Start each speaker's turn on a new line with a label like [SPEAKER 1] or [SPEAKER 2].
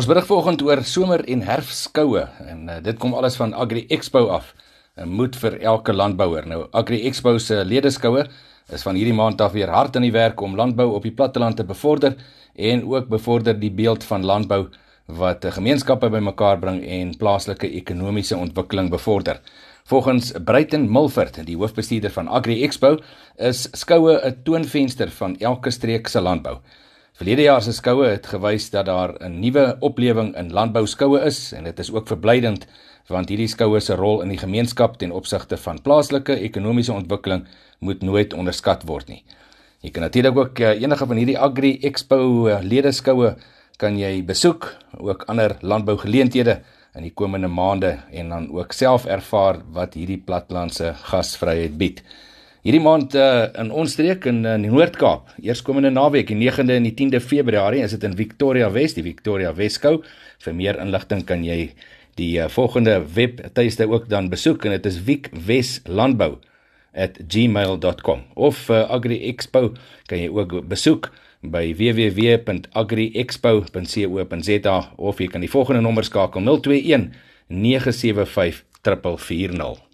[SPEAKER 1] Ons berig vanoggend oor somer en herfskoue en uh, dit kom alles van Agri Expo af. 'n Moed vir elke landbouer. Nou Agri Expo se ledeskoue is van hierdie maand af weer hard aan die werk om landbou op die platteland te bevorder en ook bevorder die beeld van landbou wat gemeenskappe bymekaar bring en plaaslike ekonomiese ontwikkeling bevorder. Volgens Bruiten Milford, die hoofbestuurder van Agri Expo, is skoue 'n toonvenster van elke streek se landbou. Verlede jaar se skoue het gewys dat daar 'n nuwe oplewing in landbouskoue is en dit is ook verblydend want hierdie skoue se rol in die gemeenskap ten opsigte van plaaslike ekonomiese ontwikkeling moet nooit onderskat word nie. Jy kan natuurlik ook eh, enige van hierdie Agri Expo eh, ledeskoue kan jy besoek, ook ander landbougeleenthede in die komende maande en dan ook self ervaar wat hierdie platlandse gasvryheid bied. Hierdie maand uh, in ons streek in, in die Noord-Kaap, eerskomende naweek, die 9de en die 10de Februarie, is dit in Victoria West, die Victoria Weskou. Vir meer inligting kan jy die uh, volgende webtuiste ook dan besoek en dit is wicweslandbou@gmail.com of uh, Agri Expo kan jy ook besoek by www.agriexpo.co.za of jy kan die volgende nommer skakel 021 975 440